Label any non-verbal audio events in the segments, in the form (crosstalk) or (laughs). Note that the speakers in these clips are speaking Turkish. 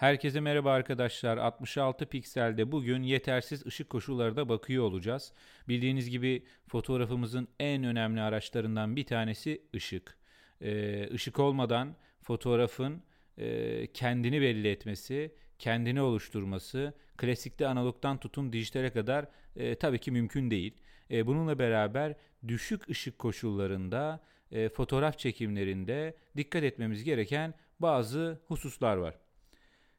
Herkese merhaba arkadaşlar. 66 pikselde bugün yetersiz ışık koşulları da bakıyor olacağız. Bildiğiniz gibi fotoğrafımızın en önemli araçlarından bir tanesi ışık. Ee, ışık olmadan fotoğrafın e, kendini belli etmesi, kendini oluşturması, klasikte analogdan tutun dijitale kadar e, tabii ki mümkün değil. E, bununla beraber düşük ışık koşullarında e, fotoğraf çekimlerinde dikkat etmemiz gereken bazı hususlar var.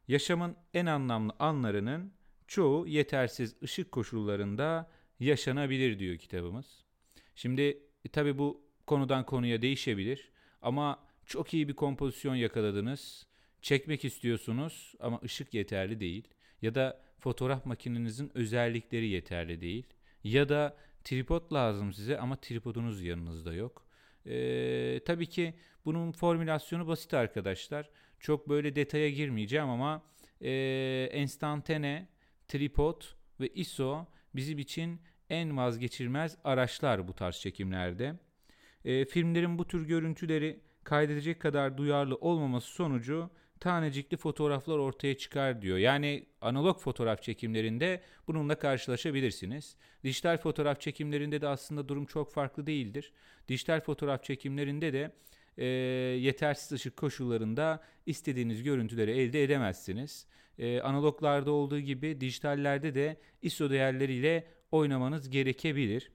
Yaşamın en anlamlı anlarının çoğu yetersiz ışık koşullarında yaşanabilir diyor kitabımız. Şimdi e, tabi bu konudan konuya değişebilir ama çok iyi bir kompozisyon yakaladınız. Çekmek istiyorsunuz ama ışık yeterli değil ya da fotoğraf makinenizin özellikleri yeterli değil ya da tripod lazım size ama tripodunuz yanınızda yok. Ee, tabii ki bunun formülasyonu basit arkadaşlar. Çok böyle detaya girmeyeceğim ama e, enstantane, tripod ve ISO bizim için en vazgeçilmez araçlar bu tarz çekimlerde. E, filmlerin bu tür görüntüleri kaydedecek kadar duyarlı olmaması sonucu tanecikli fotoğraflar ortaya çıkar diyor. Yani analog fotoğraf çekimlerinde bununla karşılaşabilirsiniz. Dijital fotoğraf çekimlerinde de aslında durum çok farklı değildir. Dijital fotoğraf çekimlerinde de e, yetersiz ışık koşullarında istediğiniz görüntüleri elde edemezsiniz. E, analoglarda olduğu gibi dijitallerde de ISO değerleriyle oynamanız gerekebilir.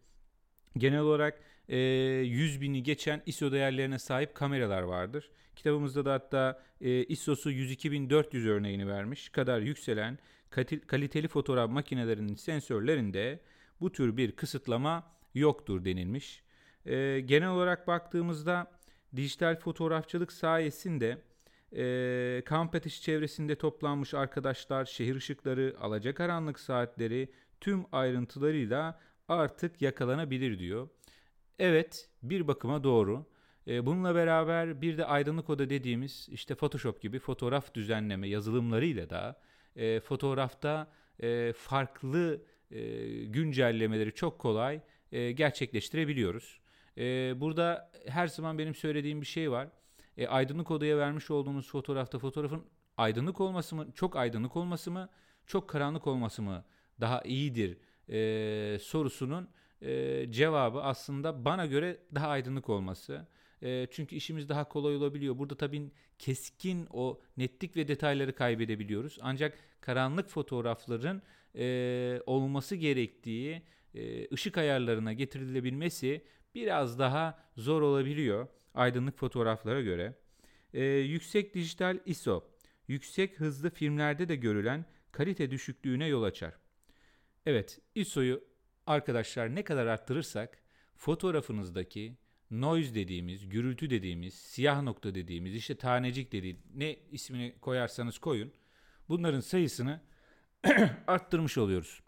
Genel olarak e, 100 bini geçen ISO değerlerine sahip kameralar vardır. Kitabımızda da hatta e, ISO'su 102.400 örneğini vermiş kadar yükselen kaliteli fotoğraf makinelerinin sensörlerinde bu tür bir kısıtlama yoktur denilmiş. E, genel olarak baktığımızda dijital fotoğrafçılık sayesinde e, kamp ateşi çevresinde toplanmış arkadaşlar şehir ışıkları, alacakaranlık saatleri tüm ayrıntılarıyla artık yakalanabilir diyor. Evet bir bakıma doğru. E, bununla beraber bir de aydınlık oda dediğimiz işte Photoshop gibi fotoğraf düzenleme yazılımlarıyla da e, fotoğrafta e, farklı e, güncellemeleri çok kolay e, gerçekleştirebiliyoruz. E, burada her zaman benim söylediğim bir şey var. E, aydınlık odaya vermiş olduğunuz fotoğrafta fotoğrafın aydınlık olması mı, çok aydınlık olması mı, çok karanlık olması mı daha iyidir e, sorusunun e, cevabı aslında bana göre daha aydınlık olması. E, çünkü işimiz daha kolay olabiliyor. Burada tabii keskin o netlik ve detayları kaybedebiliyoruz. Ancak karanlık fotoğrafların e, olması gerektiği e, ışık ayarlarına getirilebilmesi biraz daha zor olabiliyor aydınlık fotoğraflara göre. E, yüksek dijital ISO, yüksek hızlı filmlerde de görülen kalite düşüklüğüne yol açar. Evet, ISO'yu arkadaşlar ne kadar arttırırsak fotoğrafınızdaki noise dediğimiz, gürültü dediğimiz, siyah nokta dediğimiz, işte tanecik dediği ne ismini koyarsanız koyun bunların sayısını (clears throat) arttırmış oluyoruz.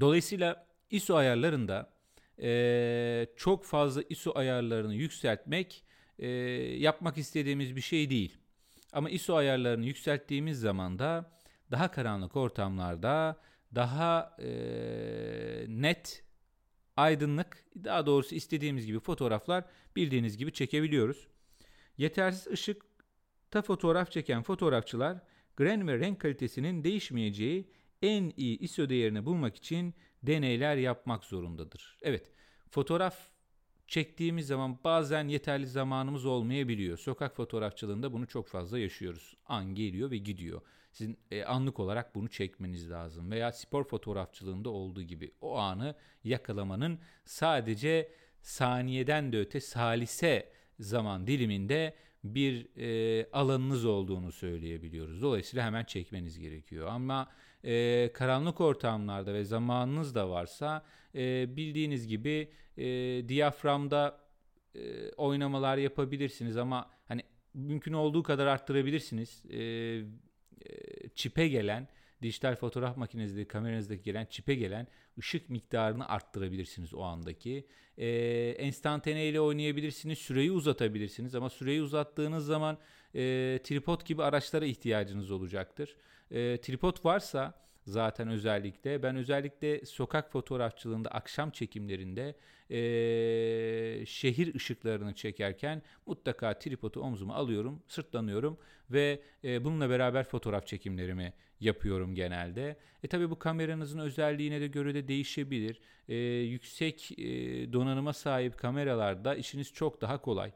Dolayısıyla ISO ayarlarında e, çok fazla ISO ayarlarını yükseltmek e, yapmak istediğimiz bir şey değil. Ama ISO ayarlarını yükselttiğimiz zaman da daha karanlık ortamlarda daha e, net, aydınlık, daha doğrusu istediğimiz gibi fotoğraflar bildiğiniz gibi çekebiliyoruz. Yetersiz ışıkta fotoğraf çeken fotoğrafçılar grain ve renk kalitesinin değişmeyeceği en iyi ISO değerini bulmak için deneyler yapmak zorundadır. Evet, fotoğraf çektiğimiz zaman bazen yeterli zamanımız olmayabiliyor. Sokak fotoğrafçılığında bunu çok fazla yaşıyoruz. An geliyor ve gidiyor. Sizin e, anlık olarak bunu çekmeniz lazım. Veya spor fotoğrafçılığında olduğu gibi o anı yakalamanın sadece saniyeden de öte salise zaman diliminde bir e, alanınız olduğunu söyleyebiliyoruz. Dolayısıyla hemen çekmeniz gerekiyor. Ama e, karanlık ortamlarda ve zamanınız da varsa e, bildiğiniz gibi e, diyaframda e, oynamalar yapabilirsiniz ama hani mümkün olduğu kadar arttırabilirsiniz. E, e, çipe gelen dijital fotoğraf makinenizdeki kameranızdaki gelen çipe gelen ışık miktarını arttırabilirsiniz o andaki. E, enstantane ile oynayabilirsiniz, süreyi uzatabilirsiniz ama süreyi uzattığınız zaman e, tripod gibi araçlara ihtiyacınız olacaktır. E, tripod varsa zaten özellikle. Ben özellikle sokak fotoğrafçılığında akşam çekimlerinde e, şehir ışıklarını çekerken mutlaka tripodu omzuma alıyorum, sırtlanıyorum ve e, bununla beraber fotoğraf çekimlerimi yapıyorum genelde. E tabi bu kameranızın özelliğine de göre de değişebilir. E, yüksek e, donanıma sahip kameralarda işiniz çok daha kolay.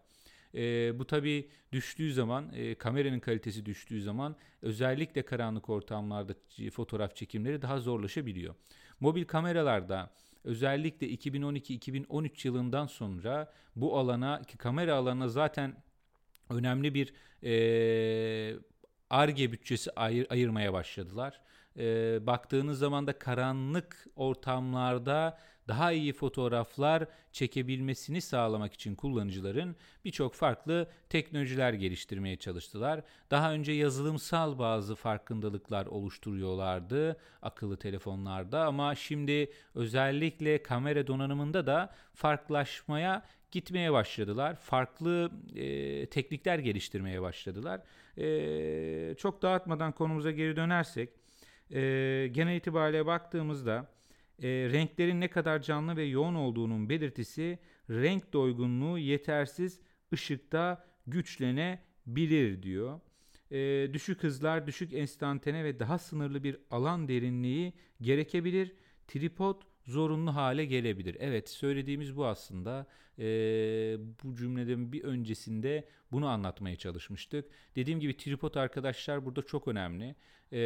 E, bu tabi düştüğü zaman, e, kameranın kalitesi düştüğü zaman özellikle karanlık ortamlarda fotoğraf çekimleri daha zorlaşabiliyor. Mobil kameralarda özellikle 2012-2013 yılından sonra bu alana ki kamera alanına zaten önemli bir ARGE e, bütçesi ayır, ayırmaya başladılar. E, baktığınız zaman da karanlık ortamlarda daha iyi fotoğraflar çekebilmesini sağlamak için kullanıcıların birçok farklı teknolojiler geliştirmeye çalıştılar. Daha önce yazılımsal bazı farkındalıklar oluşturuyorlardı akıllı telefonlarda ama şimdi özellikle kamera donanımında da farklılaşmaya gitmeye başladılar. Farklı e, teknikler geliştirmeye başladılar. E, çok dağıtmadan konumuza geri dönersek, e, genel itibariyle baktığımızda e, renklerin ne kadar canlı ve yoğun olduğunun belirtisi renk doygunluğu yetersiz ışıkta güçlenebilir diyor. E, düşük hızlar, düşük enstantane ve daha sınırlı bir alan derinliği gerekebilir. Tripod zorunlu hale gelebilir. Evet söylediğimiz bu aslında. E, bu cümleden bir öncesinde bunu anlatmaya çalışmıştık. Dediğim gibi tripod arkadaşlar burada çok önemli. E,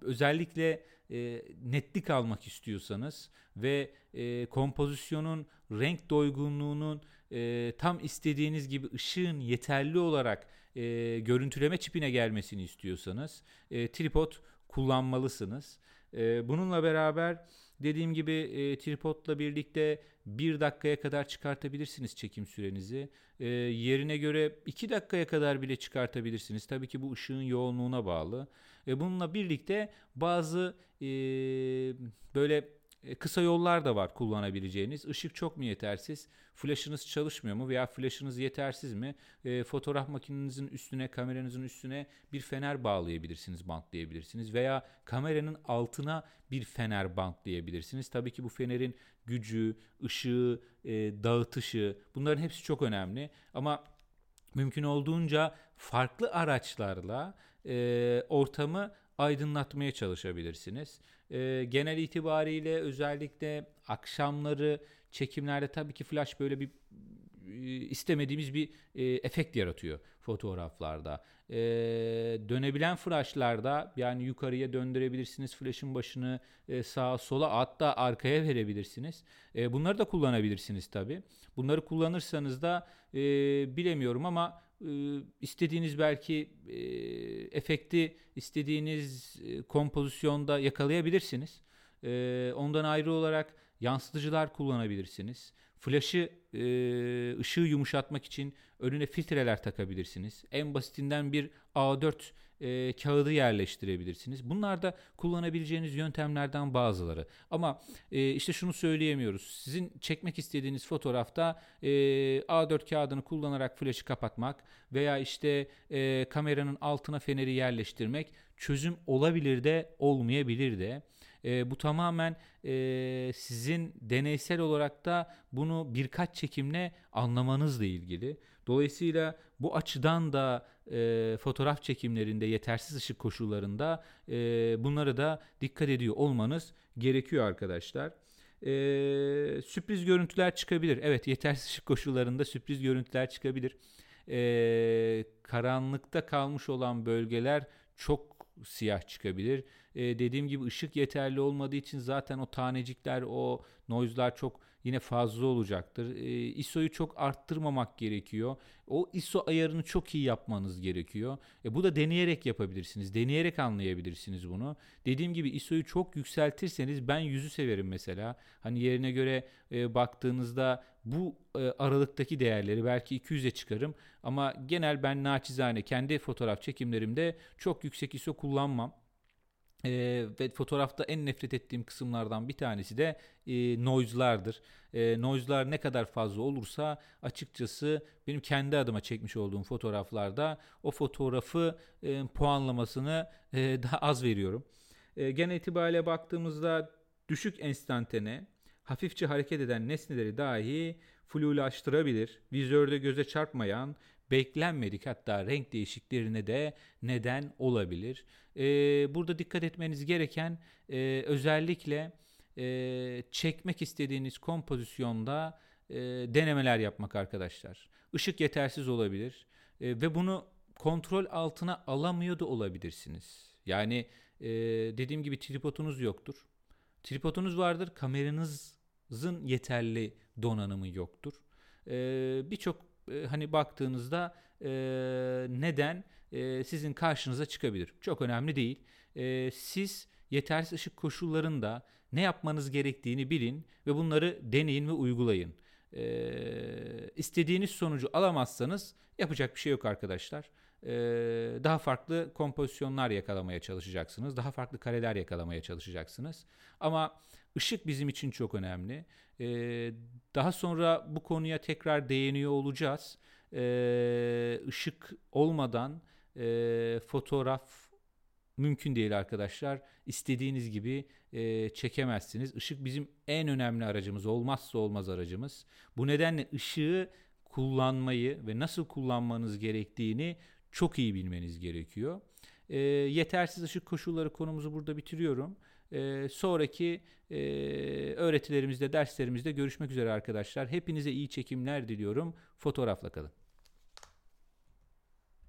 özellikle e, netlik almak istiyorsanız ve e, kompozisyonun renk doygunluğunun e, tam istediğiniz gibi ışığın yeterli olarak e, görüntüleme çipine gelmesini istiyorsanız e, tripod kullanmalısınız. E, bununla beraber dediğim gibi e, tripodla birlikte bir dakikaya kadar çıkartabilirsiniz çekim sürenizi. E, yerine göre iki dakikaya kadar bile çıkartabilirsiniz. Tabii ki bu ışığın yoğunluğuna bağlı. E, bununla birlikte bazı e, böyle e, kısa yollar da var kullanabileceğiniz. Işık çok mu yetersiz? Flash'ınız çalışmıyor mu veya flash'ınız yetersiz mi? E, fotoğraf makinenizin üstüne, kameranızın üstüne bir fener bağlayabilirsiniz, bantlayabilirsiniz veya kameranın altına bir fener bantlayabilirsiniz. Tabii ki bu fenerin gücü, ışığı, e, dağıtışı bunların hepsi çok önemli ama mümkün olduğunca farklı araçlarla e, ortamı aydınlatmaya çalışabilirsiniz. E, genel itibariyle özellikle akşamları çekimlerde tabii ki flash böyle bir e, istemediğimiz bir e, efekt yaratıyor fotoğraflarda. E, dönebilen flashlarda yani yukarıya döndürebilirsiniz flashın başını e, sağa sola hatta arkaya verebilirsiniz. E, bunları da kullanabilirsiniz tabii. Bunları kullanırsanız da e, bilemiyorum ama istediğiniz belki e, efekti istediğiniz e, kompozisyonda yakalayabilirsiniz. E, ondan ayrı olarak yansıtıcılar kullanabilirsiniz. Flash'ı e, ışığı yumuşatmak için önüne filtreler takabilirsiniz. En basitinden bir A4 e, kağıdı yerleştirebilirsiniz. Bunlar da kullanabileceğiniz yöntemlerden bazıları. Ama e, işte şunu söyleyemiyoruz. Sizin çekmek istediğiniz fotoğrafta e, A4 kağıdını kullanarak flaşı kapatmak veya işte e, kameranın altına feneri yerleştirmek çözüm olabilir de olmayabilir de. E, bu tamamen e, sizin deneysel olarak da bunu birkaç çekimle anlamanızla ilgili. Dolayısıyla bu açıdan da e, fotoğraf çekimlerinde yetersiz ışık koşullarında e, bunlara da dikkat ediyor olmanız gerekiyor arkadaşlar. E, sürpriz görüntüler çıkabilir. Evet yetersiz ışık koşullarında sürpriz görüntüler çıkabilir. E, karanlıkta kalmış olan bölgeler çok siyah çıkabilir. E, dediğim gibi ışık yeterli olmadığı için zaten o tanecikler, o noise'lar çok yine fazla olacaktır. E, ISO'yu çok arttırmamak gerekiyor. O ISO ayarını çok iyi yapmanız gerekiyor. E, bu da deneyerek yapabilirsiniz. Deneyerek anlayabilirsiniz bunu. Dediğim gibi ISO'yu çok yükseltirseniz ben yüzü severim mesela. Hani yerine göre e, baktığınızda bu e, aralıktaki değerleri belki 200'e çıkarım ama genel ben naçizane kendi fotoğraf çekimlerimde çok yüksek ISO kullanmam. E, ve fotoğrafta en nefret ettiğim kısımlardan bir tanesi de e, noise'lardır. E, noise'lar ne kadar fazla olursa açıkçası benim kendi adıma çekmiş olduğum fotoğraflarda o fotoğrafı e, puanlamasını e, (laughs) daha az veriyorum. E, genel itibariyle baktığımızda düşük enstantane, hafifçe hareket eden nesneleri dahi flulaştırabilir. Vizörde göze çarpmayan, beklenmedik hatta renk değişikliklerine de neden olabilir. E, burada dikkat etmeniz gereken e, özellikle e, çekmek istediğiniz kompozisyonda e, denemeler yapmak arkadaşlar. Işık yetersiz olabilir e, ve bunu kontrol altına alamıyor da olabilirsiniz. Yani e, dediğim gibi tripodunuz yoktur. Tripodunuz vardır, kameranızın yeterli donanımı yoktur. E, Birçok e, hani baktığınızda e, neden e, sizin karşınıza çıkabilir. Çok önemli değil. E, siz yetersiz ışık koşullarında ne yapmanız gerektiğini bilin ve bunları deneyin ve uygulayın. E, istediğiniz sonucu alamazsanız yapacak bir şey yok arkadaşlar. E, daha farklı kompozisyonlar yakalamaya çalışacaksınız. Daha farklı kareler yakalamaya çalışacaksınız. Ama ışık bizim için çok önemli. E, daha sonra bu konuya tekrar değiniyor olacağız. E, ışık olmadan e, fotoğraf mümkün değil arkadaşlar. İstediğiniz gibi e, çekemezsiniz. Işık bizim en önemli aracımız, olmazsa olmaz aracımız. Bu nedenle ışığı kullanmayı ve nasıl kullanmanız gerektiğini çok iyi bilmeniz gerekiyor. E, yetersiz ışık koşulları konumuzu burada bitiriyorum. E, sonraki e, öğretilerimizde, derslerimizde görüşmek üzere arkadaşlar. Hepinize iyi çekimler diliyorum. Fotoğrafla kalın.